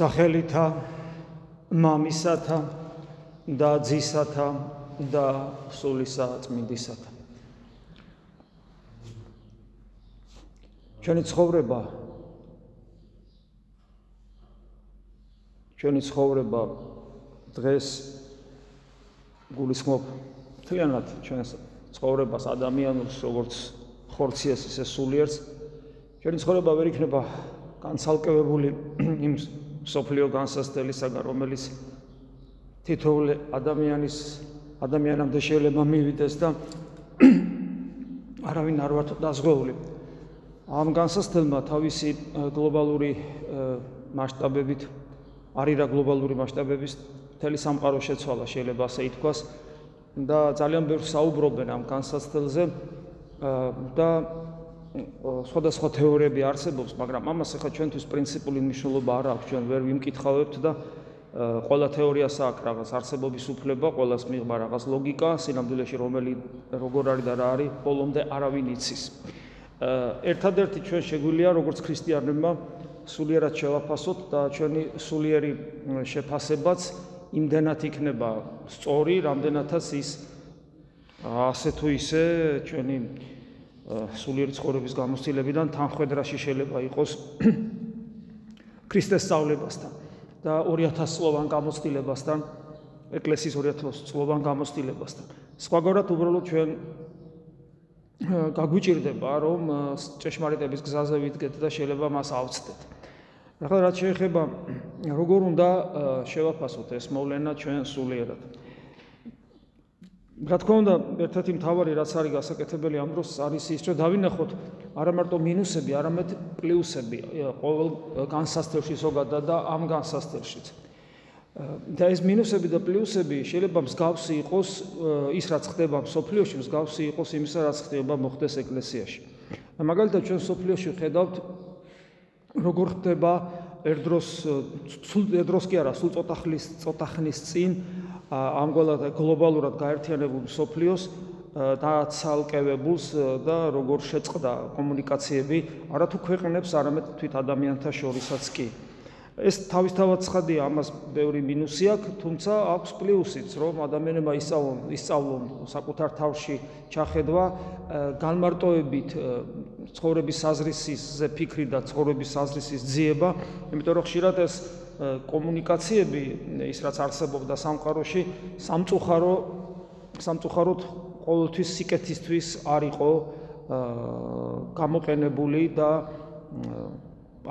სახელითა მამისათა და ძისათა და სულისა წმინდისათა. ჩვენი ცხოვრება ჩვენი ცხოვრება დღეს გულისხმობ თლიანად ჩვენს ცხოვრებას ადამიანურს როგორც ხორციეს ისე სულიერს ჩვენი ცხოვრება ვერ იქნება განცალკევებული იმ სოფლიო განსასწელისაგან რომელიც თითოეული ადამიანის ადამიანამდე შეიძლება მივიდეს და არავინ არ ვართ დაზღვეული. ამ განსასწელმა თავისი გლობალური მასშტაბებით არის რა გლობალური მასშტაბების მთელი სამყარო შეცვალა შეიძლება ასე ითქვას და ძალიან ბევრ საუბრობენ ამ განსაცდელზე და სხვადასხვა თეორიები არსებობს, მაგრამ ამას ახლა ჩვენთვის პრინციპული მნიშვნელობა არ აქვს, ჩვენ ვერ ვიმკითხავებთ და ყველა თეორიას აქვს რაღაც არსებობის უფლება, ყოველას მიღება რაღაც ლოგიკა, სინამდვილეში რომელი როგორ არის და რა არის, ბოლომდე არავინ იცის. ერთადერთი ჩვენ შეგვიძლია როგორც ქრისტიანებმა სულიერად შევაფასოთ და ჩვენი სულიერი შეფასებაც იმდენად იქნება სწორი, რამდენადაც ის ასე თუ ისე ჩვენი სულიერი ცხოვრების გამოცდილებიდან თანხwebdriver-ში შეიძლება იყოს ქრისტეს სწავლებასთან და 2000 სლოვან გამოცდილებასთან, ეკლესიის 2000 სლოვან გამოცდილებასთან. სხვაგვარად უბრალოდ ჩვენ გაგვიჭirdება რომ ჭეშმარიტების გზაზე ვიდგეთ და შეიძლება მას ავწდეთ. ახლა რაც შეეხება როგორ უნდა შევაფასოთ ეს მოვლენა ჩვენ სულიერად რა თქმა უნდა ერთ-ერთი მთავარი რაც არის გასაკეთებელი ამ დროს არის ის რომ დავინახოთ არა მარტო მინუსები არამედ პლუსები ყოველ განსასწრებში ზოგადად და ამ განსასწრებშიც. და ეს მინუსები და პლუსები შეიძლება მსგავსი იყოს ის რაც ხდება სოფლიოში მსგავსი იყოს იმისა რაც ხდება მოხდეს ეკლესიაში. მაგალითად ჩვენ სოფლიოში ხედავთ როგორ ხდება ერთდროს სულ ერთდროს კი არა სულ წოტახლის წოტახნის წინ ამგვარად გლობალურად გაერთიანებულ სოფლიოს დაცალკევებულს და როგორ შეწყდა კომუნიკაციები არა თუ ქვეყნებს არამედ თვით ადამიანთა შორისაც კი. ეს თავისთავად ცხადია, ამას ბევრი მინუსი აქვს, თუმცა აქვს პლუსიც, რომ ადამიანებმა ისწავლონ, ისწავლონ საკუთარ თავში ჩახედვა განმარტოებით ცხოვრების საზრისის ფიქრი და ცხოვრების საზრისის ძიება, იმიტომ რომ ხშირად ეს კომუნიკაციები, ის რაც არსებობდა სამყაროში, სამწუხარო სამწუხაროდ ყოველთვის სიკეთისთვის არ იყო გამოყენებული და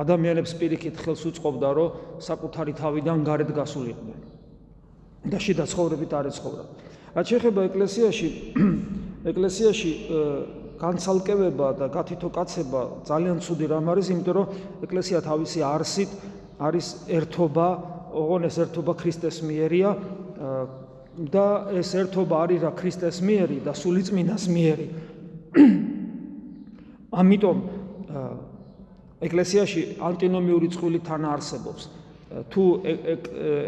ადამიანებს პირიქით ხელს უწყობდა, რომ საკუთარი თავიდან გარეთ გასულიყვნენ და შიდა ცხოვრებით არ ეცხოვრა. რაც შეეხება ეკლესიაში, ეკლესიაში განცალკევება და გათითოკაცება ძალიან ცუდი რამ არის, იმიტომ რომ ეკლესია თავისი არსით არის ერთობა, ოღონ ეს ერთობა ქრისტეს მიერია და ეს ერთობა არის რა ქრისტეს მიერი და სულიწმინდას მიერი. ამიტომ ეკლესიაში ანტინომიური წვლილი თან არსებობს. თუ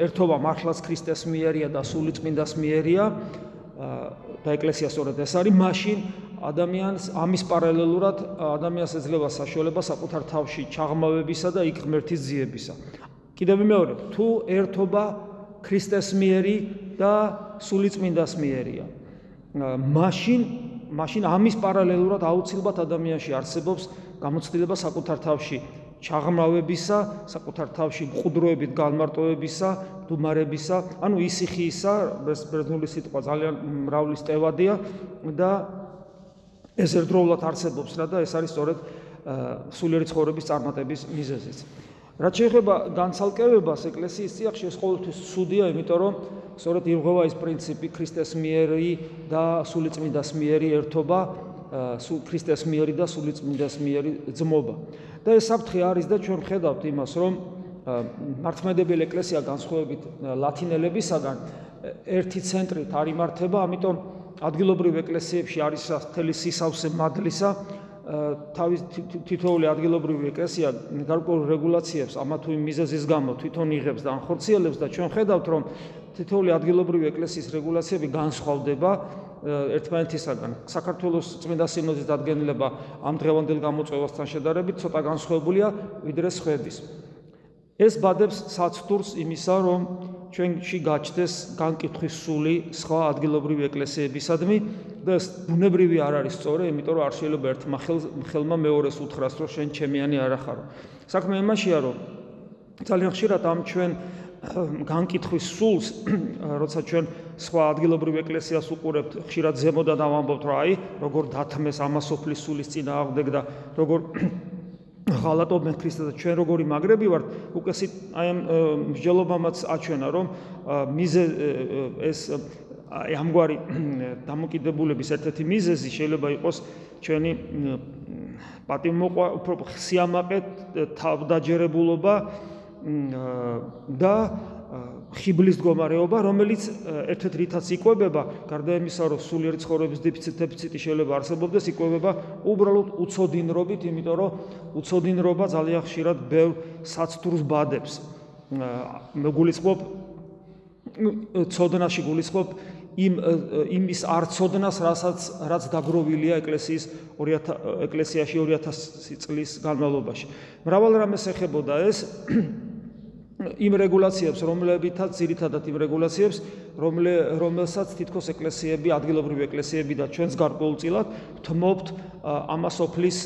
ერთობა მართლაც ქრისტეს მიერია და სულიწმინდას მიერია და ეკლესია სწორედ ეს არის, მაშინ ადამიანს ამის პარალელურად ადამიანს ეძლევა საშუალება საკუთარ თავში ჩაღმავებისა და იქ ღმერთის ძიებისა. კიდევ მეორე, თუ ერთობა ქრისტეს მიერი და სულიწმინდას მიერია, მაშინ მაშინ ამის პარალელურად აუცილებლად ადამიანში არსებობს გამოცდილება საკუთარ თავში ჩაღმავებისა, საკუთარ თავში მყუდროებით განმარტოებისა, დუმარებისა, ანუ ისიხისა, ეს ბერძნული სიტყვა ძალიან მრავლის ტევადია და ეს ერთდროულად არსებობს რა და ეს არის სწორედ სულიერი ცხოვრების წარმატების მიზეზიც. რაც შეეხება განცალკევებას ეკლესიის წიაღში ეს ყოველთვის სუდია, იმიტომ რომ სწორედ ირღვევა ის პრინციპი ქრისტეს მიერი და სულიწმინდას მიერი ერთობა, სულ ქრისტეს მიერი და სულიწმინდას მიერი ძმობა. და ეს საფრთხე არის და ჩვენ ხედავთ იმას, რომ მართლმადებელი ეკლესია განსხვავებით ლათინელებისაგან ერთი ცენტრით არ იმართება, ამიტომ ადგილობრივ ეკლესიებში არის თელი სისავსე მადლისა თავის თითოეული ადგილობრივი ეკლესია გარკვეულ რეგულაციებს ამა თუ იმ მიზეზის გამო თვითონ იღებს და ანხორციელებს და ჩვენ ხედავთ რომ თითოეული ადგილობრივი ეკლესიის რეგულაციები განსხვავდება ერთმანეთისაგან. საქართველოს წმინდა სინოდის დადგენილება ამ დღევანდელ გამოწვევასთან შედარებით ცოტა განსხვავებულია ვიდრე სხვების. ეს ბადებს საცდურს იმისა, რომ ჩვენში გაჩნდეს განკითხვის სული სხვა ადგილობრივი ეკლესიებისადმი და ბუნებრივი არ არის სწორი, იმიტომ რომ არ შეიძლება ერთმა ხელმა მეორეს უთხრას, რომ შენ ჩემიანი არ ახარო. საქმე იმაშია, რომ ძალიან ხშირად ამ ჩვენ განკითხვის სულს, როცა ჩვენ სხვა ადგილობრივ ეკლესიას უყურებთ, ხშირად ზემოდან ავამბობთ, რომ აი, როგორ დათმეს ამასოფლის სულის წინა აღდეგ და როგორ ღალატობენ ქრისტეს და ჩვენ როგორი მაგრები ვართ, უკესი აი ამ მსჯელობამაც აჩვენა, რომ მიზე ეს აი ამგვარი დამოკიდებულების ერთ-ერთი მიზეზი შეიძლება იყოს ჩვენი პატიმოყვა უფრო სიამაყე თავდაჯერებულობა და ხიბლის მდგომარეობა, რომელიც ერთ-ერთ რითაც იკვებება, გარდა იმისა, რომ სულიერი ცხოვრების დეფიციტი შეიძლება არსებობდეს, იკვებება უბრალოდ უცოდინრობით, იმიტომ რომ უცოდინრობა ძალიან ხშირად ბევრ საცდურს ბადებს. მეგულისხმობ ცოდნაში გულისხმობ იმ იმის არცოდნას, რასაც რაც დაგროვილია ეკლესიის 2000 ეკლესიაში 2000 წლის განმავლობაში. მრავალ რამეს ეხებოდა ეს იმ რეგულაციებს, რომლებითაც ძირითადად იმ რეგulაციებს, რომლე რომელსაც თითქოს ეკლესიები, ადგილობრივი ეკლესიები და ჩვენს გარკვეულწილად თმობთ ამა სოფლის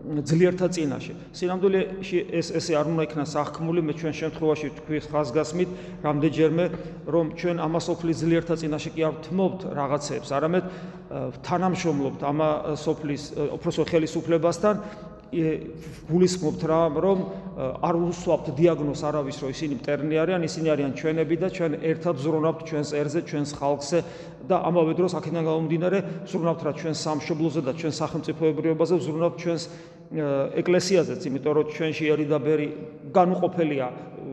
ძლიერთა წინაშე. სინამდვილეში ეს ესე არ უნდა იქნას აღქმული, მე ჩვენ შემთხვევაში თქვის ხაზგასმით რამდენჯერმე, რომ ჩვენ ამა სოფლის ძლიერთა წინაშე კი არ თმობთ რაღაცებს, არამედ თანამშრომლობთ ამა სოფლის უფროსო ხელისუფლებასთან გულისხმობთ რა რომ არ უსვამთ დიაგნოზს არავის რომ ისინი მტერნი არიან ისინი არიან ჩვენები და ჩვენ ერთად ზრუნავთ ჩვენს ერზე ჩვენს ხალხზე და ამავე დროს აქედან გამომდინარე ზრუნავთ რა ჩვენს სამშობლოზე და ჩვენს სახელმწიფოებრიობაზე ზრუნავთ ჩვენს ეკლესიაზეც იმიტომ რომ ჩვენში ერი და ბერი განუყოფელია.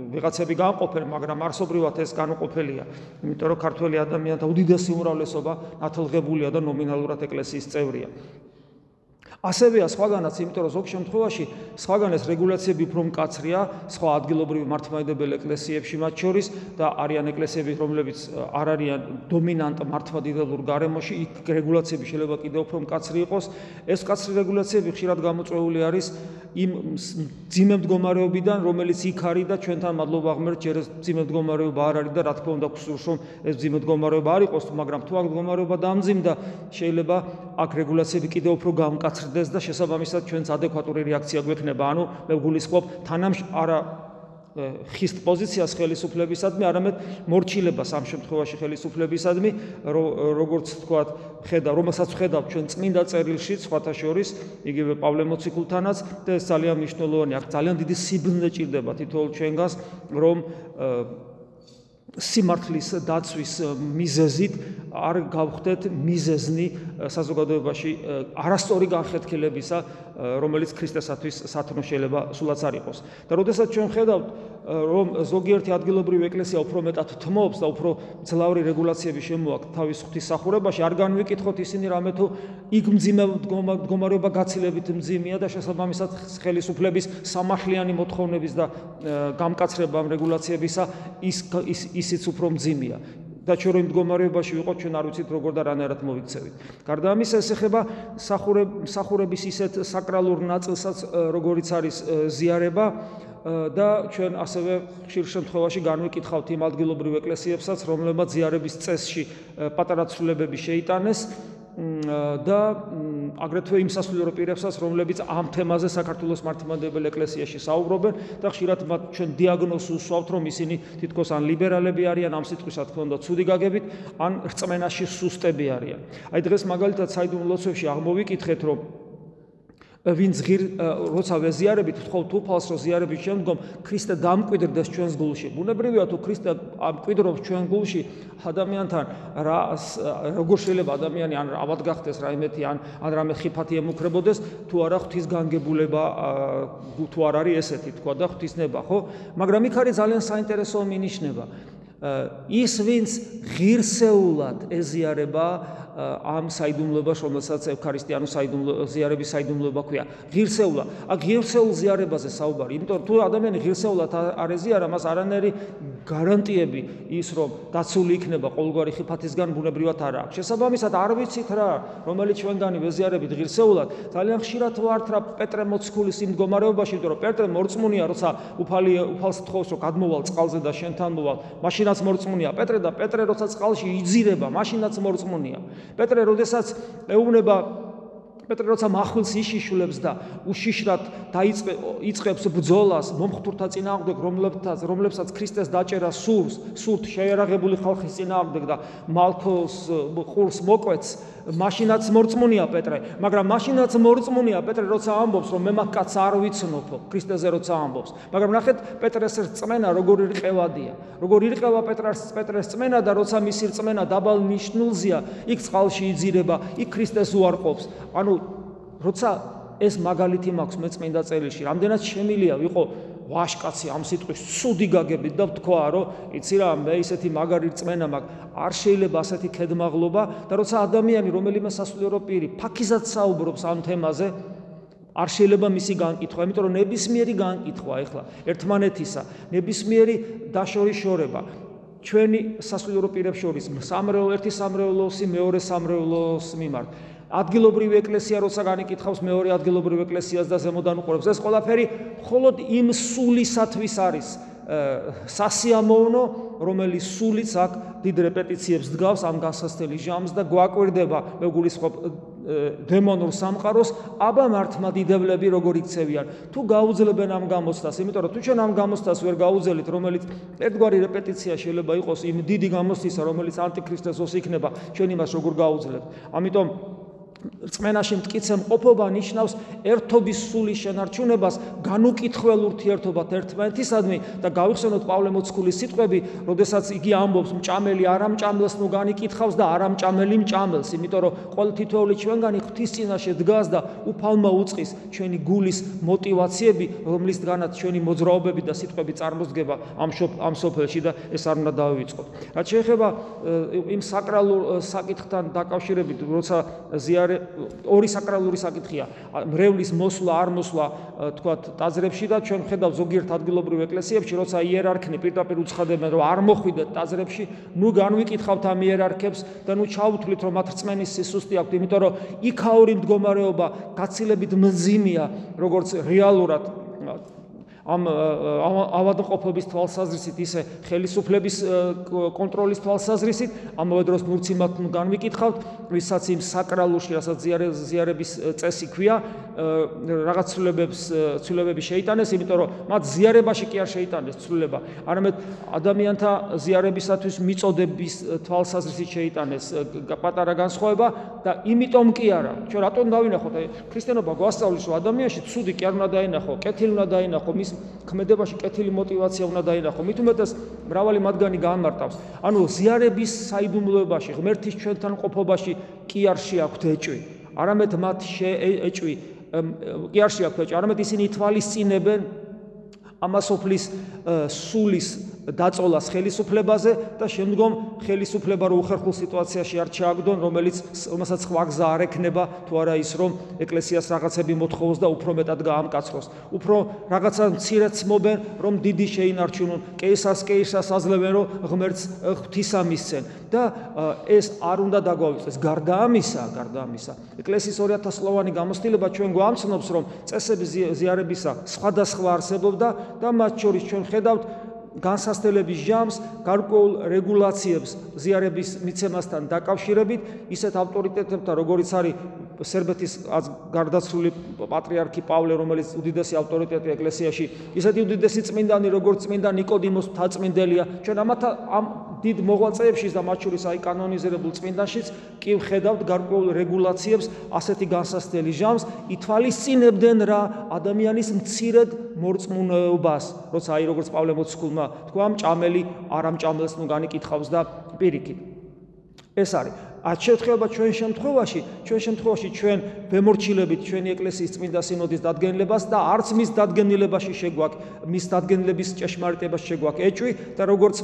ვიღაცები განყოფენ მაგრამ არსობრივად ეს განუყოფელია. იმიტომ რომ ქართველი ადამიანთა უდიდესი უმრავლესობა ათლღებულია და ნომინალურად ეკლესიის წევრია ასევეა სხვაგანაც, იმიტომ რომ ზოგ შემთხვევაში სხვაგან ეს რეგულაციები უფრო მკაცრია, სხვა ადგილობრივი მართლმადიდებელ ეკლესიებში მათ შორის და არიან ეკლესიები, რომლებიც არ არიან დომინანტ მართლმადიდებლურ გარემოში, იქ რეგულაციები შეიძლება კიდევ უფრო მკაცრი იყოს. ეს მკაცრი რეგულაციები ხშირად გამოწვეული არის იმ ძიმე მდგომარეობიდან, რომელიც იქ არის და ჩვენთან მადლობა ღმერთ, ჯერ ეს ძიმე მდგომარეობა არ არის და რა თქმა უნდა გსურს რომ ეს ძიმე მდგომარეობა არ იყოს, მაგრამ თუ აქ მდგომარეობა დამძიმდა, შეიძლება აქ რეგულაციები კიდევ უფრო გამკაცრდეს და შესაბამისად ჩვენც ადეკვატური რეაქცია გვექნება. ანუ მე გულისხმობ თანამშ არა ხისტ პოზიციას ხელისუფლებისადმი, არამედ მორჩილებას ამ შემთხვევაში ხელისუფლებისადმი, როგორც თქვათ, ხედა, რომელსაც ხედავ ჩვენ წმინდა წერილში, სხვათა შორის, იგივე პავლე მოციქულთანაც და ეს ძალიან მნიშვნელოვანია. ძალიან დიდი სიბნელე ჭირდება თითოეულ ჩვენგანს, რომ სიმართლის დაცვის მიზეზით არ გავხდეთ მიზეზნი საზოგადოებაში არასწორი განხეთქილებისა, რომელიც ქრისტესათვის სათნო შეიძლება სულაც არ იყოს. და როდესაც ჩვენ ხედავთ, რომ ზოგიერთი ადგილობრივი ეკლესია უფრო მეტად თმობს და უფრო ძლავრი რეგულაციები შემოაქვს თავის ღვთისმსახურებაში, არ განვიკითხოთ ისინი რამე თუ იქ მძიმე მდგომარეობა გაცილებით მძიმეა და შესაბამისად ხელისუფლების სამართლიანი მოთხოვნების და გამკაცრება ამ რეგულაციებისა ის ის ისიც უფრო მძიმეა და ჩვენ რომ მდგომარეობაში ვიყოთ ჩვენ არ ვიცით როგორ და რანაირად მოვიქცევით. გარდა ამისა ეს ეხება სახურების ისეთ საკრალურ ნაწილსაც როგორიც არის ზიარება და ჩვენ ასევე ხშირ შემთხვევაში განვიკითხავთ იმ ადგილობრივ ეკლესიებსაც რომლებმაც ზიარების წესში პატარა ცვლილებები შეიტანეს და აგრეთვე იმ სასულიერო პირებსაც, რომლებიც ამ თემაზე საქართველოს მართლმადიდებელ ეკლესიაში საუბრობენ და ხშირად მათ ჩვენ დიაგნოზს უსვავთ, რომ ისინი თითქოს ან ლიბერალები არიან, ამ სიტყვის რა თქმა უნდა, ცუდი გაგებით, ან რწმენაში სუსტები არიან. აი დღეს მაგალითად საიდუმლო ლოცვებში აღმოვიკითხეთ, რომ ვინც ღირ როცა ვეზიარებით თხოვთ უფალს რომ ზიარების შემდგომ ქრისტე დამკვიდრდეს ჩვენს გულში. ბუნებრივია თუ ქრისტე ამკვიდრობს ჩვენ გულში ადამიანთან რა როგორ შეიძლება ადამიანი ან ავად გახდეს რაიმეთი ან ან რამე ხიფათი ემუქრებოდეს თუ არა ღვთისგანგებულება თუ არ არის ესეთი თქვა და ღვთისნება ხო? მაგრამ იქ არის ძალიან საინტერესო მინიშნება. ის ვინც ღირსეულად ეზიარება ამ საიდუმლოებას, რომელსაც ევქარისტიანო საიდუმლო ზიარების საიდუმლოება ქვია. ღირსეულა. აქ ღირსეულ ზიარებაზე საუბარი, იმიტომ თუ ადამიანი ღირსეულად არ ეზიარა, მას არანაირი გარანტიები ის რომ დაცული იქნება ყოველგვარი ხიფათისგან ბუნებრივად არ აქვს. შესაბამისად არ ვიცით რა, რომელიც ჩვენგანი ვეზიარებით ღირსეულად, ძალიან ხშირად ვართ რა პეტრე მოციქულის იმ მდგომარეობაში, იმიტომ რომ პეტრე მორწმუნია, როცა უფალი უფალს თხოვს რომ გადმოვალ წყალზე და შენთან მოვალ, მაშინაც მორწმუნია პეტრე და პეტრე როცა წყალში იძირება, მაშინაც მორწმუნია. პეტრე როდესაც ეუბნება პეტრე როცა מחვილს იშიშულებს და უშიშრად დაიწყებს ბძოლას მომხტურთა წინააღმდეგ რომლებსაც რომლებსაც ქრისტეს დაჭერა სურს სურთ შეერაღებული ხალხის წინააღმდეგ და მალქოს ყურს მოკვეთს მაშინაც მორწმუნია პეტრე მაგრამ მაშინაც მორწმუნია პეტრე როცა ამბობს რომ მე მაგ კაცს არ ვიცნობო ქრისტეზე როცა ამბობს. მაგრამ ნახეთ პეტრეს რწმენა როგორი რყევადია როგორი რყევა პეტრას პეტრეს რწმენა და როცა მისი რწმენა დაბალ ნიშნულზია იქ წყალში იძირება იქ ქრისტეს უარყოფს. ანუ როცა ეს მაგალითი მაქვს მეწმინდა წერილში, რამდენად შემილია ვიყო ვაშკაცი ამ სიტყვის სუდი გაგებით და ვთქვა, რომ იცი რა, მე ისეთი მაგარი რწმენა მაქვს, არ შეიძლება ასეთი ქედმაღლობა და როცა ადამიანი რომელიმე სასულიერო პირი ფაქიზად საუბრობს ამ თემაზე, არ შეიძლება მისი განკითხვა, იმიტომ რომ ნებისმიერი განკითხვა ეხლა ერთმანეთისა, ნებისმიერი დაშორიშორება. ჩვენი სასულიერო პირებს შორის სამრევლო ერთი სამრევლოსი მეორე სამრევლოს მიმართ ადგილობრივი ეკლესია როცა განიკითხავს მეორე ადგილობრივ ეკლესიას და ზემოდან უყურებს. ეს ყველაფერი მხოლოდ იმ სულისათვის არის სასიამოვნო რომელიც სულიც აქ დიდ რეპეტიციებს დგავს ამ გასასწრელი ჟამს და გვაკვირდება მეგულისხმობ დემონურ სამყაროს აბა მართმადიდებლები როგორ იქცევიან. თუ გაუძლებენ ამ გამოცდას იმიტომ რომ თუ ჩვენ ამ გამოცდას ვერ გაუძელით რომელიც ერთგვარი რეპეტიცია შეიძლება იყოს იმ დიდი გამოცდისა რომელიც ანტიქრისტესოს იქნება ჩვენ იმას როგორ გაუძლებთ. ამიტომ წმენაში მткиცემ ყოფობა ნიშნავს ერთობის სულის შენარჩუნებას, განუკითხელ ურთიერთობად ერთმანეთისადმი და გავიხსენოთ პავლე მოციქულის სიტყვები, როდესაც იგი ამბობს მჭამელი არამჭამელს ნუ განიკითხავს და არამჭამელი მჭამელს, იმიტომ რომ ყოველ თითოეული ჩვენგანი ღვთის წინაშე დგას და უფალმა უწყის ჩვენი გულის мотивაციები, რომლისგანაც ჩვენი მოძრაობები და სიტყვები წარმოდგება ამ ამ სოფელში და ეს არ უნდა დავივიწყოთ. რაც შეეხება იმ საკრალურ საკითხთან დაკავშირებით, როცა ზიარ ზიარე ორი საკრალური საკითხია. მრევლის მოსვლა არ მოსვლა თქვათ ტაძრებში და ჩვენ ხედავ ზოგიერთ ადგილობრივ ეკლესიებში როცა იერარქნი პირდაპირ უცხადებენ რომ არ მოხვიდეთ ტაძრებში ნუ განვიკითხავთ ამ იერარქებს და ნუ ჩაუთვლით რომ მათ რწმენის სისუსტე აქვთ იმიტომ რომ იქაური მდგომარეობა გაცილებით მძიმეა როგორც რეალურად ამ ავადმყოფობის თვალსაზრისით ისე ხელისუფლების კონტროლის თვალსაზრისით ამავე დროს ნურციმათ განვიკითხავთ ვისაც იმ საკრალურში რასაც ზიარების წესი ქვია რაღაც ცვლილებებს ცვლილებები შეიტანეს იმიტომ რომ მათ ზიარებაში კი არ შეიტანეს ცვლილება. არამედ ადამიანთა ზიარებისათვის მიწოდების თვალსაზრისით შეიტანეს პატარა განსხვავება და იმიტომ კი არა. ჩვენ რატომ დავინახოთ? აი ქრისტიანობა გვასწავლის რომ ადამიანში ცუდი კი არ უნდა დაინახო კეთილი უნდა დაინახო მის ქმედებაში კეთილი мотиваცია უნდა დაინახო. მით უმეტეს მრავალი მათგანი გაამარტავს. ანუ ზიარების საიდუმლოებაში, ღმერთის ჩვენთან ყოფობაში კი არ შეაქვთ ეჭვი, არამედ მათ შეეჭვი, კი არ შეაქვთ ეჭვი, არამედ ისინი ითვალისწინებენ ამასოფლის სულის დაწოლას ხელისუფლებაზე და შემდგომ ხელისუფლება რო უხერხულ სიტუაციაში არ ჩააგდონ, რომელიც რომელსაც სხვა გზა არ ექნება, თუ არა ის რომ ეკლესიას რაღაცები მოთხოვოს და უფრო მეტად გაამკაცროს. უფრო რაღაცა მცირეც მობენ, რომ დიდი შეინარჩუნონ, კეისას კეისას აძლევენ, რომ ღმერთს ღვთისა მისცენ და ეს არ უნდა დაგვავიწყდეს. გარდა ამისა, გარდა ამისა, ეკლესიის 2000 სლოვანი გამოცდილება ჩვენ გვამცნობს, რომ წესების ზიარებისა სხვადასხვა არსებობდა და მათ შორის ჩვენ ხედავთ განსასწრელების ჯამს, გარკვეულ რეგულაციებს ზიარების მიცემასთან დაკავშირებით, ისეთ ავტორიტეტებთან, როგორიც არის სერბეთის გარდაცვლილი პატრიარქი პავლე, რომელიც უდიდესი ავტორიტეტი ეკლესიაში, ისეთი უდიდესი წმინდანი, როგორც წმინდა ნიკოდიმოს მთაწმინდელია. ჩვენ ამათა ამ დიდ მოღვაწეებშიც და მათ შორის აი კანონიზებულ წმინდანშიც კი ვხედავთ გარკვეულ რეგულაციებს ასეთი განსასწრელი ჟამს ითვალისწინებდნენ რა ადამიანის მცირედ მორწმუნეობას, როცა აი როგორც პავლე მოციქულმა თქვა, მჭამელი არამჭამელს ნუ განიკითხავს და პირიქით. ეს არის. ათ შეთხება ჩვენ შემთხვევაში, ჩვენ შემთხვევაში ჩვენ ვემორჩილებით ჩვენი ეკლესიის წმინდა სინოდის დადგენილებას და არც მის დადგენილებაში შეგვაქვს მის დადგენილების ჭეშმარიტებას შეგვაქვს ეჭვი და როგორც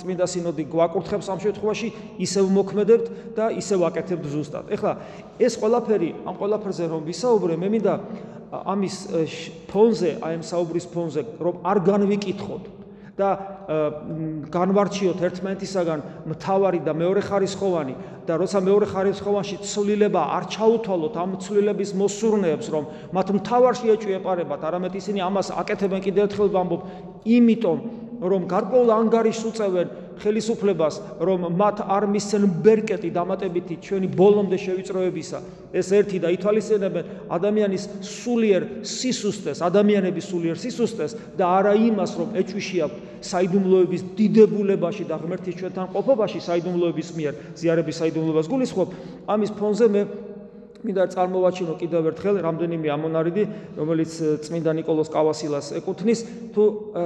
წმინდა სინოდი გვაკურთხებს ამ შემთხვევაში, ისევ მოქმედებთ და ისევ აკეთებთ ზუსტად. ეხლა ეს ყველაფერი, ამ ყველაფერზე რომ ვისაუბრე, მე მინდა ამის ფონზე, აი ამ საუბრის ფონზე, რომ არ განვიკითხოთ და განვარჩიოთ ერთმანეთისაგან მთავარი და მეორე ხარისხოვანი და როცა მეორე ხარისხოვანში ცვლილება არ ჩაუთვალოთ ამ ცვლილების მოსურნეებს რომ მათ მთავარში ეჭვი ეპარებათ არამედ ისინი ამას აკეთებენ კიდევ ერთხელ ვამბობ იმიტომ რომ გარკვეულ ანგარიშს უწევენ ხელისუფლებას, რომ მათ არ მისცენ ბერკეტი დამატებითი ჩვენი ბოლომდე შევიწროებისა. ეს ერთი და ითვალისწინებენ ადამიანის სულიერ სისუსტეს, ადამიანების სულიერ სისუსტეს და არა იმას, რომ ეჭვიში აქვს საიდუმლოების დიდებულებაში და ღმერთის ჩვენთან ყოფობაში საიდუმლოების მიერ ზიარების საიდუმლოებას გულისხმობ. ამის ფონზე მე მინდა წარმოვაჩინო კიდევ ერთხელ რამდენიმე ამონარიდი, რომელიც წმინდა نيكოლოზ კავასილას ეკუთვნის, თუ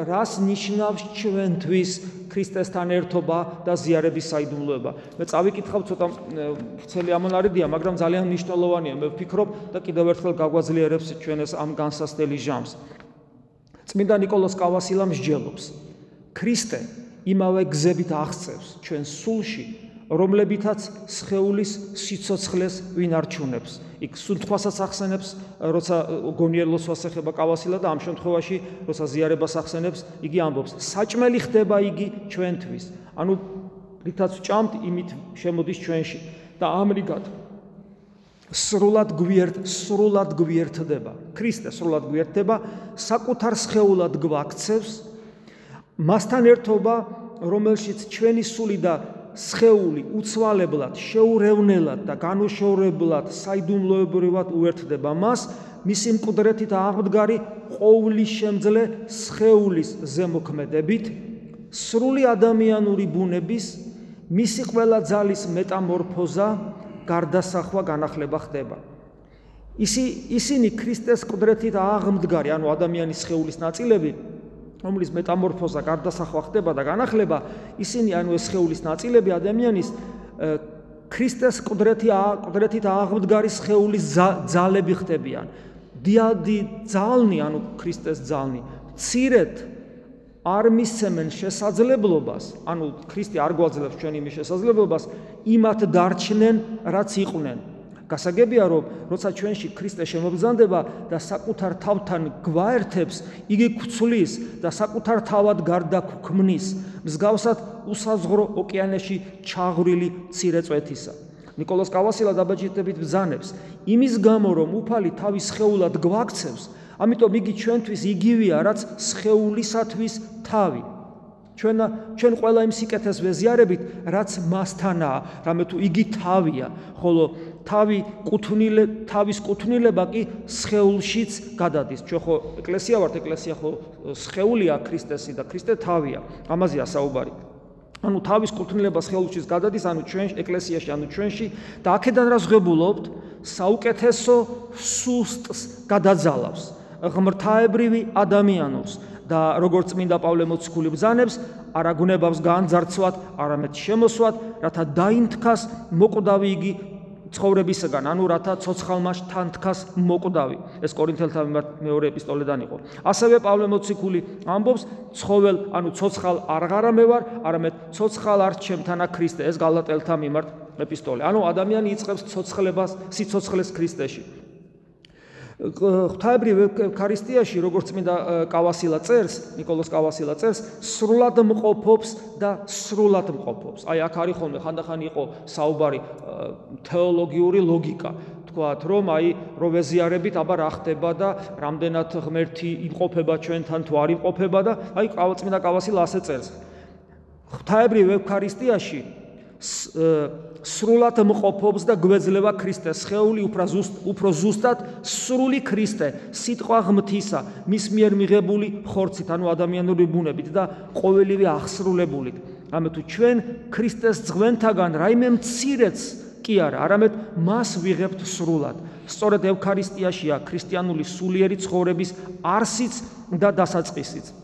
რას ნიშნავს ჩვენთვის ქრისტესთან ერთობა და ზიარების საიდუმლოება. მე წავიკითხავ ცოტა ვრცელი ამონარიდია, მაგრამ ძალიან მნიშვნელოვანია, მე ვფიქრობ და კიდევ ერთხელ გაგვაძლიერებს ჩვენ ეს ამ განსასწრელი ჟამს. წმინდა نيكოლოზ კავასილა მსჯელობს. ქრისტე იმავე გზებით აღწევს ჩვენ სულში რომლებითაც სხეულის სიცოცხლეს ვინ არჩუნებს. იქ სუნთქვასაც ახსენებს, როცა გონიელოს ვასახება კავასილა და ამ შემთხვევაში, როცა ზიარებას ახსენებს, იგი ამბობს: საჭმელი ხდება იგი ჩვენთვის. ანუ რითაც ჭამთ, იმით შემოდის ჩვენში და ამრიგად სრულად გვიერთ, სრულად გვიერთდება. ქრისტე სრულად გვიერთდება, საკუთარ სხეულად გვაქცევს მასთან ერთობა, რომელშიც ჩვენი სული და სხეული უცვალებლად, შეურევნელად და განუშორებლად საიდუმლოებრივად უერთდება მას, მისი მკვდრეთით აღმდგარი ყოვლის შემძლე სხეულის ზემოქმედებით, სრული ადამიანური ბუნების მისი ყველა ძალის მეტამორფოზა, გარდასახვა, განახლება ხდება. ისი ისინი ქრისტეს მკვდრეთით აღმდგარი, ანუ ადამიანის სხეულის ნაწილები რომლის მეტამორფოზა გარდასახვა ხდება და განახლება, ისინი ანუ ეს სხეულის ნაწილები ადამიანის ქრისტეს ყდრეთი ყდრეთით აღმდგარი სხეულის ძალები ხდებიან. დიადი ძალნი, ანუ ქრისტეს ძალნი, ცირეთ არ მისცემენ შესაძლებლობას, ანუ ქრისტე არ გვაძლევს ჩვენი მის შესაძლებლობას იმათ დარჩნენ, რაც იყვნენ. გასაგებია რომ როცა ჩვენში ქრისტე შემობრძანდება და საკუთარ თავთან გვაერთებს, იგი გცვლის და საკუთარ თავად გარდა ქმნის მსგავსად უსაზღრო ოკეანეში ჩაღრილი მცირე წვეთისა. نيكოლას კავასილა დაბაჯიტებით ბრძანებს იმის გამო რომ უფალი თავის შეულად გვაქცევს, ამიტომ იგი ჩვენთვის იგივეა რაც შეულისათვის თავი. ჩვენ ჩვენ ყველა იმ სიკეთეს ვეზიარებით, რაც მასთანაა, რამე თუ იგი თავია, ხოლო თავი კუთვნილე თავის კუთვნილება კი სხეულშიც გადადის. ჩვენ ხო ეკლესია ვართ, ეკლესია ხო სხეულია ქრისტესი და ქრისტე თავია. ამაზეა საუბარი. ანუ თავის კუთვნილება სხეულშიც გადადის, ანუ ჩვენ ეკლესიაში, ანუ ჩვენში და აქედან რა ზღებულობთ? საუკეთესო სუსტს გადაძალავს. ღმრთაებრივი ადამიანობს და როგორც წმინდა პავლე მოციქული ბზანებს, არა გუნებავს განძარცვათ, არამედ შემოსვათ, რათა დაინთქას მოკვდავი იგი ცხოვრებისგან, ანუ რათა ცოცხალმა თანთქას მოკვდავი. ეს კორინთელთა მეორე ეპისტოლედან იყო. ასევე პავლე მოციქული ამბობს, ცხოველ, ანუ ცოცხალ არღარა მე ვარ, არამედ ცოცხალ არ ჩემთანა ქრისტე. ეს გალატელთა მიმართ ეპისტოლე. ანუ ადამიანი იწყებს ცოცხლებას, სიცოცხლეს ქრისტეში. ღვთაებრივ ევქარისტიაში, როგორც წმინდა კავასილა წერს, نيكოლოზ კავასილა წერს, სრულად მყოფობს და სრულად მყოფობს. აი აქ არის ხოლმე ხანდახან იყო საუბარი თეოლოგიური ლოგიკა. თქვათ, რომ აი რო ვეზიარებით, აბა რა ხდება და რამდენად ღმერთი იმყოფება ჩვენთან თუ არ იმყოფება და აი წმინდა კავასილა ასე წერს. ღვთაებრივ ევქარისტიაში სრულად მყოფობს და გვეძლება ქრისტეს ხეული უფრო ზუსტ უფრო ზუსტად სრული ქრისტე. სიტყვა ღმთისა მის მიერ მიღებული ხორცით ანუ ადამიანური ბუნებით და ყოველივე აღსრულებულით. ამე თუ ჩვენ ქრისტეს ძღვენთაგან რაიმე მცირეც კი არა არამედ მას ვიღებთ სრულად. სწორედ ევქარისტიაშია ქრისტიანული სულიერი ცხოვრების არსიც და დასაწყისიც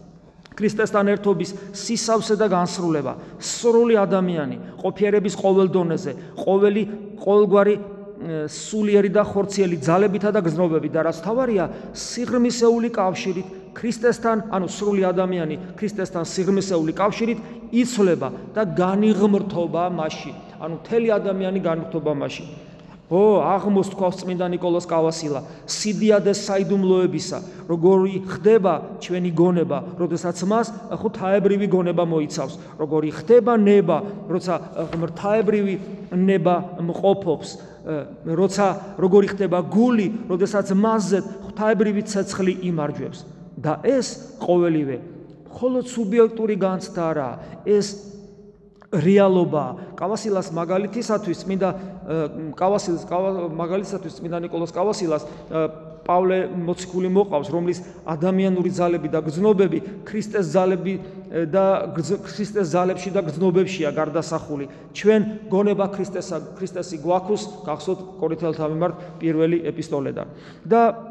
ქრისტესთან ერთობის სისავსე და განსრულება, სრული ადამიანი, ყოფიერების ყოველ დონეზე, ყოველი ყოველგვარი სულიერი და ხორციელი ძალებითა და გზნობებით და რაც თავარია, სიღრმისეული კავშირით ქრისტესთან, ანუ სრული ადამიანი ქრისტესთან სიღრმისეული კავშირით იცვლება და განიღმრთობა მასში. ანუ მთელი ადამიანი განიღმრთობა მასში. ო აღმოსთქვავს წმინდა نيكოლოზ კავასილა სიდიადე საიდუმლოებისა როგორი ხდება ჩვენი გონება როდესაც მას ხო თაებრივი გონება მოიცავს როგორი ხდება ნება როცა ღმრთაებრივი ნება მყოფობს როცა როგორი ხდება გული როდესაც მასზე ღვთაებრივი ცეცხლი იმარჯვებს. და ეს ყოველივე მხოლოდ სუბიექტური განცდა არაა ეს რეალობაა. კავასილას მაგალითისათვის წმინდა კავასილას მაგალითისათვის წმინდა ნიკოლოზ კავასილას პავლე მოციქული მოყავს, რომლის ადამიანური ძალები და გზნობები ქრისტეს ძალები და ქრისტეს ძალებში და გზნობებშია გარდასახული. ჩვენ გონება ქრისტესა ქრისტესი გვაქვს, გახსოვთ კორინთელთა მიმართ პირველი ეპისტოლედან. და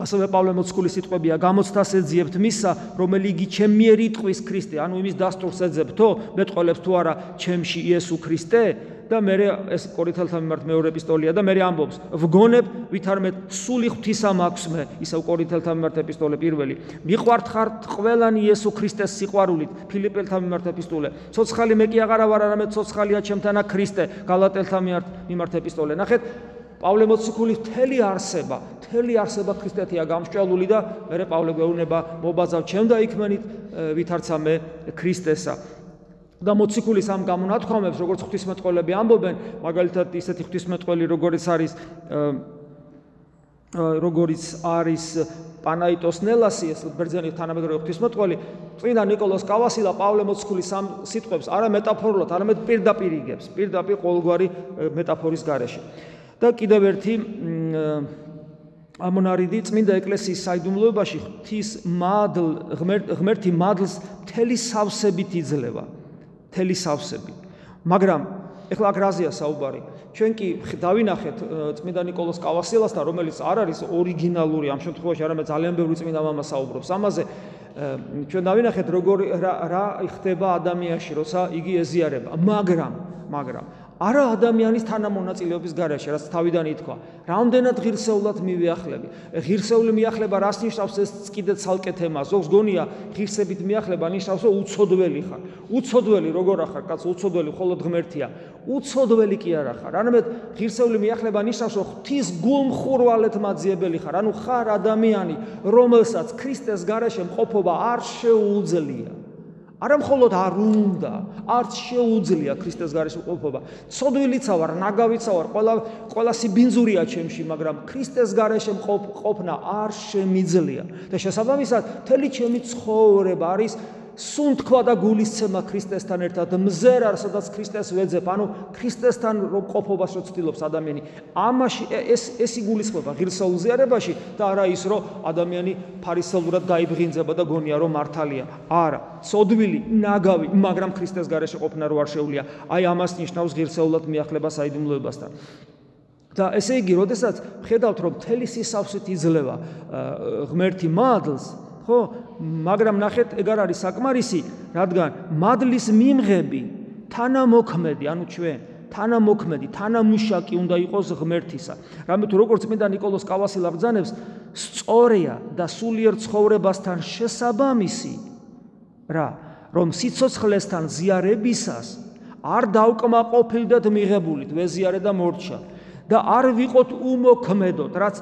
ასევე პავლე მოციქულის სიტყვებია გამოცდას ეძიებთ მისა რომელი იგი ჩემიერი ტყვის ქრისტე ანუ იმის დასტურს ეძებთო მეტყოლებს თუ არა ჩემში იესო ქრისტე? და მე ეს კორინთელთა მიმართ მეორე ეპისტოლია და მე ამბობს? ვგონებ ვითარმე სული ღვთისა მაქვს მე ისევ კორინთელთა მიმართ ეპისტოლე პირველი. მიყვართ ხართ ყველანი იესო ქრისტეს სიყვარულით ფილიპელთა მიმართ ეპისტოლე. ცოცხალი მე კი აღარა ვარ არამედ ცოცხალია ჩემთანა ქრისტე გალატელთა მიმართ მიმართ ეპისტოლე. ნახეთ პავლე მოციქულის მთელი არსება, მთელი არსება ქრისტეთია გამსჭვალული და მე პავლე გვეუბნება მობაზავ ჩემ და იქმენით ვითარცა მე ქრისტესა. და მოციქულის ამ გამონათქვამებს, როგორც ღვთისმეტყველები ამბობენ, მაგალითად ისეთი ღვთისმეტყველი, როგორც არის როგორც არის პანაიტოს ნელასი, ეს ბერძენი თანამედროვე ღვთისმეტყველი, წინა نيكოლოს კავასილა პავლე მოციქულის ამ სიტყვებს არა მეტაფორულად, არამედ პირდაპირ იგებს, პირდაპირ ყოველგვარი მეტაფორის გარეშე. და კიდევ ერთი ამონარიდი წმინდა ეკლესიის საიდუმლოებაში ღვთის მადლ ღმერთი მადლს მთელი სავსებით იძლევა. მთელი სავსები მაგრამ ეხლა აქ რაზეა საუბარი. ჩვენ კი დავინახეთ წმინდა نيكოლოს კავასილასთან რომელიც არ არის ორიგინალური ამ შემთხვევაში არამედ ძალიან ბევრი წმინდა მამა საუბრობს. ამაზე ჩვენ დავინახეთ როგორ რა ხდება ადამიანში როცა იგი ეზიარება. მაგრამ მაგრამ არა ადამიანის თანამონაწილეობის გარეშე, რაც თავიდან ითქვა. რამდენად ღირსეულად მივიახლები? ღირსეული მიახლება რას ნიშნავს ეს კიდე ცალკე თემა. ზოგს გონია ღირსებით მიახლება ნიშნავს რომ უცოდველი ხარ. უცოდველი როგორ ახარ? კაც უცოდველი მხოლოდ ღმერთია. უცოდველი კი არა ხარ. არამედ ღირსეული მიახლება ნიშნავს რომ ღვთის გულმხურვალეთ მაძიებელი ხარ. ანუ ხარ ადამიანი, რომელსაც ქრისტეს გარეშე მყოფობა არ შეუძლია. არა მხოლოდ არ უნდა, არც შეუძლია ქრისტეს გარეშე ყოფობა. ცოდვილიცა ვარ, ნაგავიცა ვარ, ყველა ყველა სიბინძურია ჩემში, მაგრამ ქრისტეს გარეშე ყოფნა არ შემიძლია. და შესაბამისად, მთელი ჩემი ცხოვრება არის სუნთქვა და გულისცემა ქრისტესთან ერთად მზერარ სადაც ქრისტეს ვეძებ ანუ ქრისტესთან რო ყოფობას რო ცდილობს ადამიანი. ამაში ეს ეს იგულისხმება ღირსეულ ზიარებაში და არა ის რომ ადამიანი ფარისეულად დაიბრინძება და გონია რომ მართალია. არა სოდვილი ნაგავი მაგრამ ქრისტეს გარეშე ყოფნა რო არ შეუულია აი ამას ნიშნავს ღირსეულად მიახლება საიდუმლოებასთან. და ესე იგი, როდესაც ხედავთ, რომ თელი სისავსით იძლევა ღმერთი მადლს, ხო? მაგრამ ნახეთ, ეგ არ არის საკმარისი, რადგან მადლის მიმღები თანამოქმედი, ანუ ჩვენ თანამოქმედი, თანამუშაკი უნდა იყოს ღმერთისა. რამე თუ როგორც წმინდა نيكოლოს კავასი ლაგზანებს, სწორია და სულიერ ცხოვრებასთან შესაბამისი რა, რომ სიცოცხლესთან ზიარებისას არ დავკმაყოფილდეთ მიღებულით, ვეზიარე და მორჩა და არ ვიყოთ უმოქმედოთ, რაც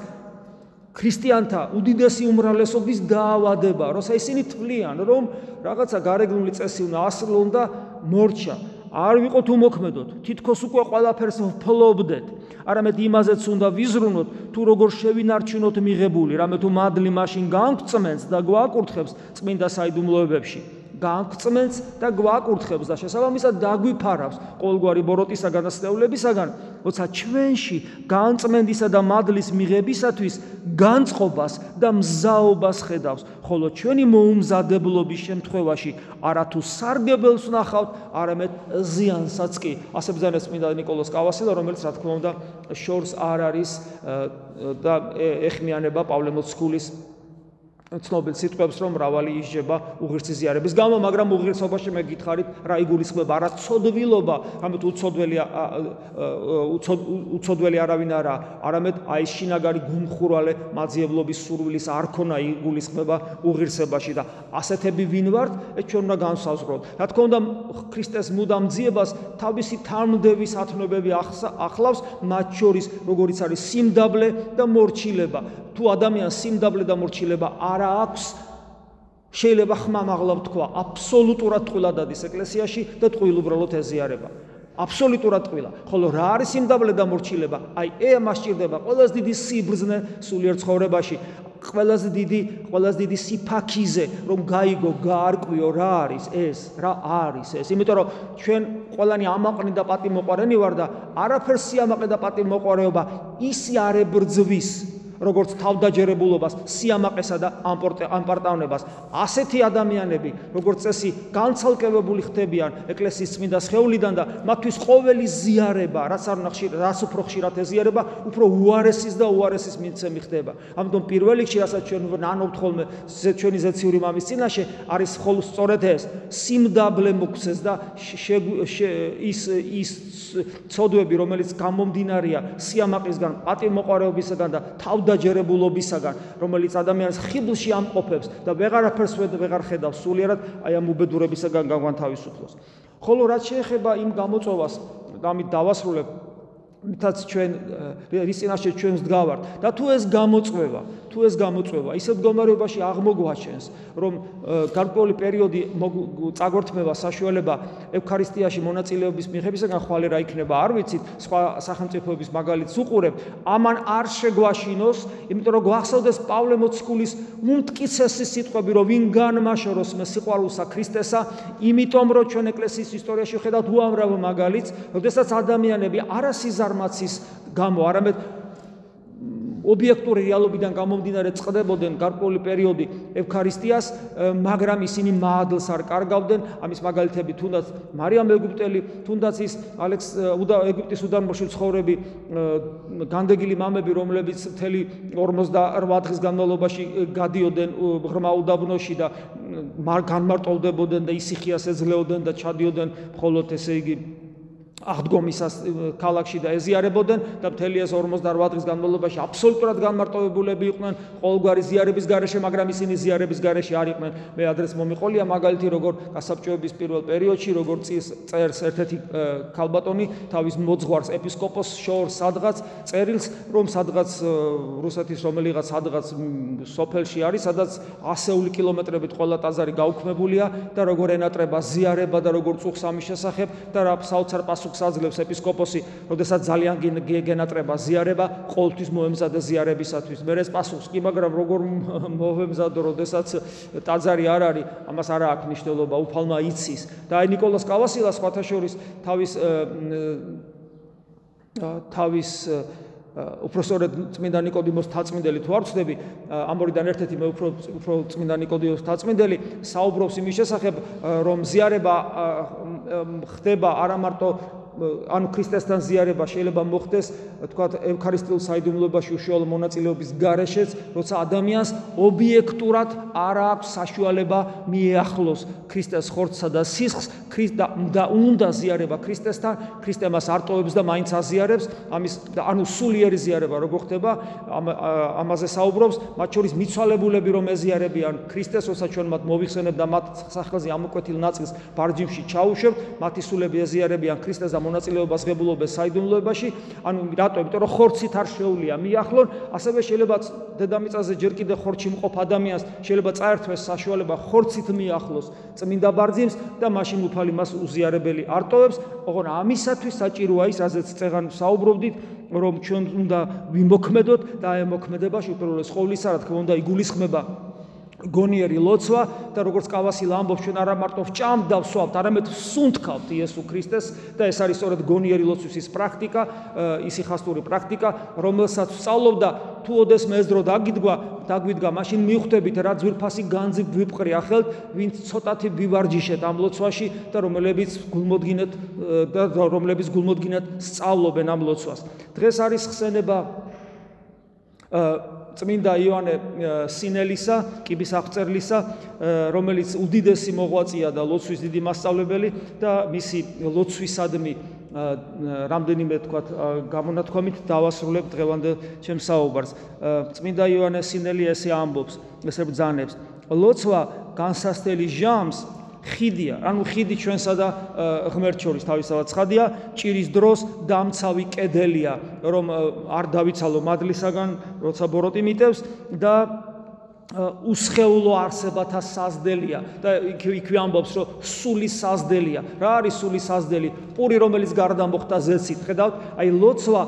ქრისტიანთა უდიდესი უმრავლესობის დაავადება, როცა ისინი თვლიან, რომ რაღაცა გარეგნული წესი უნდა ასრულონ და მორჩა. არ ვიყოთ უმოქმედოთ, თითქოს უკვე ყველაფერს ვფლობდეთ. არამედ იმაზეც უნდა ვიზრუნოთ, თუ როგორ შევინარჩუნოთ მიღებული, რამე თუ მადლი მაშინ განგვწმენს და გვაკურთხებს წმინდა საიდუმლოებებში. გააგწმენს და გვაკურთხებს და შესაბამისად დაგვიფარავს ყოველგვარი ბოროტისა განასწავლებისაგან, როცა ჩვენში განწმენდისა და მადლის მიღებისათვის განწყობას და მზაობას ხედავს, ხოლო ჩვენი მოუმზადებლობის შემთხვევაში არათუ სარგებელს ნახავთ, არამედ ზიანსაც კი. ასე ბრძანეს მინდა نيكოლოს კავასილა, რომელიც რა თქმა უნდა შორს არ არის და ეხმიანება პავლე მოციქულის ცნობილ სიტყვებს რომ მრავალი ისჯება უღირსი ზიარების გამო, მაგრამ უღირსობაში მე გითხარით რა იგულისხმება, რა ცოდვილობა, ამით უცოდველი უცოდველი არავინ არა, არამედ აი შინაგარი გუმხურვალე მაძიებლობის სურვილის არქონა იგულისხმება უღირსებაში და ასეთები ვინ ვართ, ეს ჩვენ უნდა განსაზღვროთ. რა თქმა უნდა, ქრისტეს მუდამ ძიებას თავისი თანმდევის ათნობები ახლავს, მათ შორის როგორიც არის სიმდაბლე და მორჩილება. თუ ადამიანს სიმდაბლე და მორჩილება არ აქვს. შეიძლება ხმამაღლა ვთქვა აბსოლუტურად ტყუილად დადის ეკლესიაში და ტყუილ უბრალოდ ეზიარება. აბსოლუტურად ტყუილა. ხოლო რა არის სიმდაბლე და მორჩილება აი ე მასჭირდება ყველაზე დიდი სიბრძნე სულიერ ცხოვრებაში. ყველაზე დიდი ყველაზე დიდი სიფაქიზე რომ გაიგო გაარკვიო რა არის ეს? რა არის ეს? იმიტომ რომ ჩვენ ყველანი ამაყნი და პატიმოყარენი ვარ და არაფერს სიამაყე და პატიმოყარეობა ისი არ ებრძვის როგორც თავდაჯერებულობას, სიამაყესა და ამპარტავნებას. ასეთი ადამიანები, როგორც წესი, განცალკევებული ხდებიან ეკლესიის წმინდა სხეულიდან და მათთვის ყოველი ზიარება, რაც არ უნდა ხშირ, რაც უფრო ხშირად ეზიარება, უფრო უარესის და უარესის მიცემი ხდება. ამიტომ პირველ რიგში, რასაც ჩვენ ნანობთ ხოლმე ჩვენი ზეციური მამის წინაშე, არის ხოლმე სწორედ ეს, სიმდაბლე მოქცეს და ის ის ცოდვები, რომელიც გამომდინარეა სიამაყისგან, პატიმოყარეობისგან და თავ თავდაჯერებულობისაგან, რომელიც ადამიანს ხიბლში ამყოფებს და ვეღარაფერს ვეღარ ხედავს სულიერად აი ამ უბედურებისაგან გაგვანთავისუფლოს. ხოლო რაც შეეხება იმ გამოწვევას, ამით დავასრულებ, მითაც ჩვენ რის წინაშე ჩვენს დგავართ. და თუ ეს გამოწვევა თუ ეს გამოწვევა ისეთ მდგომარეობაში აღმოგვაჩენს, რომ გარკვეული პერიოდი წაგორთმევა საშუალება ევქარისტიაში მონაწილეობის მიღებისგან ხვალე რა იქნება, არ ვიცით, სხვა სახელმწიფოების მაგალითს უყურებ, ამან არ შეგვაშინოს, იმიტომ რომ გვახსოვდეს პავლე მოციქულის უმტკიცესი სიტყვები, რომ ვინ განმაშოროს მე სიყვარულსა ქრისტესა, იმიტომ რომ ჩვენ ეკლესიის ისტორიაში ვხედავთ უამრავ მაგალითს, როდესაც ადამიანები არასიზარმაცის გამო, არამედ ობიექტური რეალობიდან გამომდინარე წდებოდნენ გარკვეული პერიოდი ევქარისტიას, მაგრამ ისინი მადლს არ კარგავდნენ. ამის მაგალითები თუნდაც მარიამ ეგვიპტელი, თუნდაც ის ალექს ეგვიპტის უდანმოში ცხოვრები განდეგილი მამები, რომლებიც მთელი 48 დღის განმავლობაში გადიოდნენ ღრმა უდაბნოში და განმარტოვდებოდნენ და ისიხიას ეძლეოდნენ და ჩადიოდნენ მხოლოდ ესე იგი აღდგომისას ქალაქში და ეზიარებოდნენ და მთელი ეს 48 დღის განმავლობაში აბსოლუტურად განმარტოვებულები იყვნენ ყოველგვარი ზიარების გარეშე, მაგრამ ისინი ზიარების გარეშე არ იყვნენ. მე ადრეს მომიყოლია მაგალითი როგორ გასაბჭოების პირველ პერიოდში, როგორ წერს ერთ-ერთი ქალბატონი თავის მოძღვარს ეპისკოპოს შორს სადღაც წერილს, რომ სადღაც რუსეთის რომელიღაც სადღაც სოფელში არის, სადაც ასეული კილომეტრებით ყველა ტაძარი გაუქმებულია და როგორ ენატრება ზიარება და როგორ წუხს ამის შესახებ და რა საოცარ პასუხს პასუხს აძლევს ეპისკოპოსი, როდესაც ძალიან გენატრება ზიარება, ყოველთვის მოემზადა ზიარებისათვის. მე ეს პასუხს კი, მაგრამ როგორ მოემზადო, როდესაც ტაძარი არ არის, ამას არა აქვს მნიშვნელობა, უფალმა იცის. და აი نيكოლას კავასილა სხვათა შორის თავის თავის უпроსორედ წმინდა ნიკოდიმოს თაწმინდელი თუ არ ვცდები, ამ ორიდან ერთ-ერთი მე უფრო უფრო წმინდა ნიკოდიმოს თაწმინდელი საუბრობს იმის შესახებ, რომ ზიარება ხდება არა მარტო ანუ ქრისტესთან ზიარება შეიძლება მოხდეს თქვა ევქარისტიულ საიდუმლოებაში უშუალო მონაწილეობის გარეშეც, როცა ადამიანს ობიექტურად არ აქვს საშუალება მიეახლოს ქრისტეს ხორცსა და სისხლს, და უნდა ზიარება ქრისტესთან, ქრისტე მას არტოვებს და მაინც აზიარებს, ამის ანუ სულიერი ზიარება როგორ ხდება, ამაზე საუბრობს, მათ შორის მიცვალებულები რომ ეზიარებიან ქრისტეს, როცა ჩვენ მათ მოვიხსენებ და მათ სახელზე ამოკვეთილ ნაწილს ბარჯიმში ჩაუშვებ, მათი სულები ეზიარებიან ქრისტეს და მონაწილეობას ღებულობენ საიდუმლოებაში, ანუ რატო? იმიტომ რომ ხორცით არ შეუულია მიახლონ, ასევე შეიძლება დედამიწაზე ჯერ კიდე ხორცი მყოფ ადამიანს. შეიძლება წაერთვეს საშუალება ხორცით მიახლოს წმინდა ბარძიმს და მაშინ უფალი მას უზიარებელი არტოვებს, ოღონ ამისათვის საჭიროა ის, რაზეც წეგან საუბრობდით, რომ ჩვენ უნდა ვიმოქმედოთ და აი მოქმედებაში უპირველეს ყოვლისა, რა თქმა უნდა, იგულისხმება გონიერი ლოცვა და როგორც კავასილ ამბობს ჩვენ არა მარტო ვჭამ და ვსვავთ, არამედ სუნთქავთ იესო ქრისტეს და ეს არის სწორედ გონიერი ლოცვის ის პრაქტიკა, ისიხასტური პრაქტიკა, რომელსაც სწავლობდა თუ ოდეს მეზდრო დაგიდგა, დაგვიდგა, მაშინ მიხვდებით რა ძვირფასი განძი ვიპყრი ახელთ, ვინც ცოტათი ვივარჯიშეთ ამ ლოცვაში და რომლებიც გულმოდგინეთ და რომლებიც გულმოდგინეთ სწავლობენ ამ ლოცვას. დღეს არის ხსენება აა წმინდა იოანე სინელისა, კიბის აღწერლისა, რომელიც უდიდესი მოღვაწეა და ლოცვის დიდი მასწავლებელი და მისი ლოცვისადმი რამდენიმე თქვა გამონათქვამით დავასრულებ დღევანდელ ჩემს საუბარს. წმინდა იოანე სინელი ესე ამბობს, ესე ბძანებს: ლოცვა განსასწრელი ჟამს ხიდია, ანუ ხიდი ჩვენსა და ღმერთ შორის თავისთავად ცხადია, ჭირის დროს დამცავი კედელია, რომ არ დავიცალო მადლისაგან, როცა ბოროტი მიტევს და უსხეულო არსებათა საზდელია. და იქვე ამბობს რომ სული საზდელია. რა არის სული საზდელი? პური რომელიც გარდა მოხდა ზეცით ხედავთ. აი ლოცვა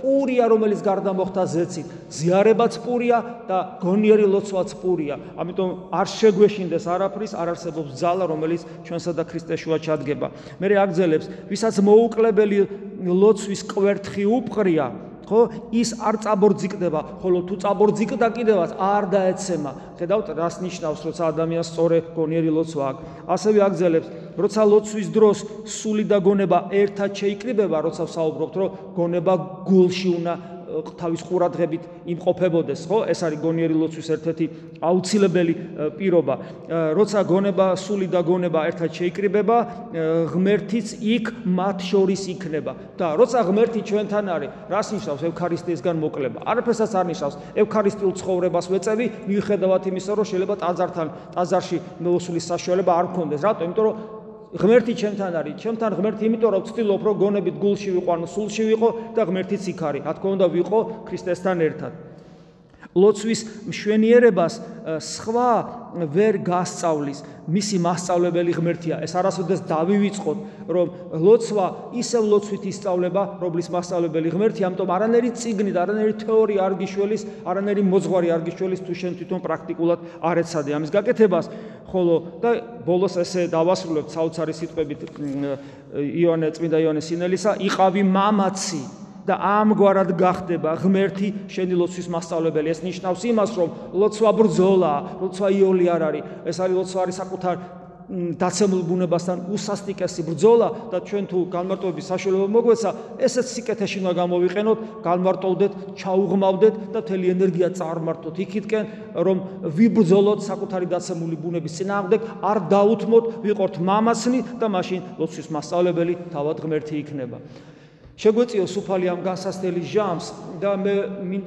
პურია რომელიც გარდა მოხდა ზეცით ზიარებაც პურია და გონიერი ლოცვაც პურია. ამიტომ არ შეგვეშინდეს არაფრის არ არსებობს ძალა რომელიც ჩვენსა და ქრისტეს შუა ჩადგება. მე აგზელებს ვისაც მოუკლებელი ლოცვის კვერთხი უპყრია ხო ის არ წაბორძიკდება. ხოლო თუ წაბორძიკდა კიდევაც არ დაეცემა. ხედავთ რას ნიშნავს როცა ადამიანს სწორე გონიერი ლოცვა აქვს. ასევე აგზელებს როცა ლოცვის დროს სული და გონება ერთად შეიკრიბება როცა საუბრობთ რომ გონება გულში უნდა თავის ყურადღებით იმყოფებოდეს, ხო? ეს არის გონიერი ლოცვის ერთ-ერთი აუცილებელი პირობა. როცა გონება, სული და გონება ერთად შეიკრიბება, ღმერთიც იქ მათ შორის იქნება. და როცა ღმერთი ჩვენთან არის, რას ნიშნავს ევქარისტიისგან მოკლება? არაფერსაც არ ნიშნავს. ევქარისტიულ ცხოვრებას ვეწევი, მიუხედავად იმისა, რომ შეიძლება ტაძართან, ტაძარში მოსulis საშუალება არ გქონდეს. რატო? იმიტომ რომ ღმერთი ჩემთან არის, ჩემთან ღმერთი, იმიტომ რომ ვცდილობ, რომ გონებით გულში ვიყო, ანუ სულში ვიყო და ღმერთიც იქ არის. რა თქმა უნდა, ვიყო ქრისტესთან ერთად. ლოცვის მშვენიერებას სხვა ვერ გასწავლის. მისი მასწავლებელი ღმერთია. ეს არასოდეს დავივიწყოთ, რომ ლოცვა ისევ ლოცვით ისწავლება, რომლის მასწავლებელი ღმერთია, ამიტომ არანერი ციგნი და არანერი თეორია არ გიშველის, არანერი მოძღვარი არ გიშველის თუ შენ თვითონ პრაქტიკულად არ ეცადე ამის გაკეთებას. ხოლო და ბოლოს ესე დავასრულებ საოცარი სიტყვებით იონე წმინდა იონე სინელისა, იყავი მამაცი და ამგვარად გახდება ღმერთი შენი ლოცვის მასწავლებელი. ეს ნიშნავს იმას, რომ ლოცვა ბრძოლაა, ლოცვა იოლი არ არის. ეს არის ლოცვა არის საკუთარ დაცემულ ბუნებასთან უსასტიკესი ბრძოლა და ჩვენ თუ განმარტოების საშუალება მოგვეცა, ესეც სიკეთეში უნდა გამოვიყენოთ, განმარტოვდეთ, ჩაუღმავდეთ და მთელი ენერგია წარმართოთ იქითკენ, რომ ვიბრძოლოთ საკუთარი დაცემული ბუნების წინააღმდეგ, არ დაუთმოთ, ვიყოთ მამაცნი და მაშინ ლოცვის მასწავლებელი თავად ღმერთი იქნება. შეგვეციო სუფალი ამ განსასწრელი ჟამს და მე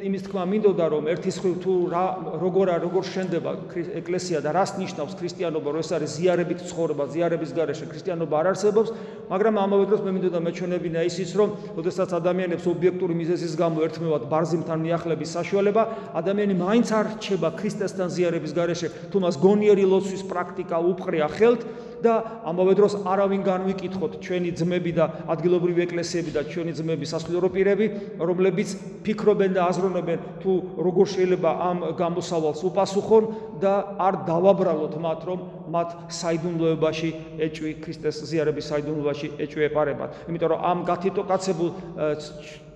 იმის თქმა მინდოდა რომ ერთის ხრივ თუ რა როგორ როგორ შენდება ეკლესია და რას ნიშნავს ქრისტიანობა რომ ეს არის ზიარებით ცხოვრება ზიარების გარეშე ქრისტიანობა არ არსებობს მაგრამ ამავე დროს მე მინდოდა მეჩვენებინა ისიც რომ ოდესაც ადამიანებს ობიექტური მიზეზის გამო ერთმევად ბარზიმთან მიახლების საშუალება ადამიანი მაინც არ რჩება ქრისტესთან ზიარების გარეშე თუ მას გონიერი ლოცვის პრაქტიკა უყრია ხელთ და ამავე დროს არავინ განვიკითხოთ ჩვენი ძმები და ადგილობრივი ეკლესიები და ჩვენი ძმები სასულიერო პირები, რომლებიც ფიქრობენ და აზროვნებენ თუ როგორ შეიძლება ამ გამოსავალს უპასუხონ და არ დავაბრალოთ მათ, რომ მათ საიდუმლოებაში ეჭვი ქრისტეს ზიარების საიდუმლოებაში ეჭვი ეპარებათ. იმიტომ რომ ამ გათიტოკაცებულ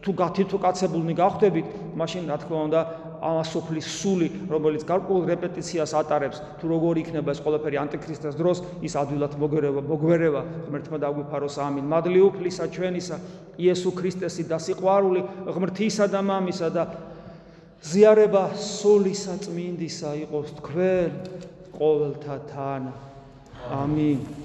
თუ გათითოკაცებულნი გავხდებით, მაშინ რა თქმა უნდა ამასופლის სული, რომელიც გარკვეულ რეპეტიციას ატარებს, თუ როგორ იქნება ეს ყველაფერი ანტიქრისტეს დროს, ის ადვილად მოგვერება, მოგვერება, ღმერთმა დაგვიფაროს ამინ. მადლი უფლისა ჩვენისა, იესო ქრისტესი და სიყვარული ღმრთისა და მამისა და ზიარება სულისა წმინდისა იყოს თქვენ ყოველთა თან. ამინ.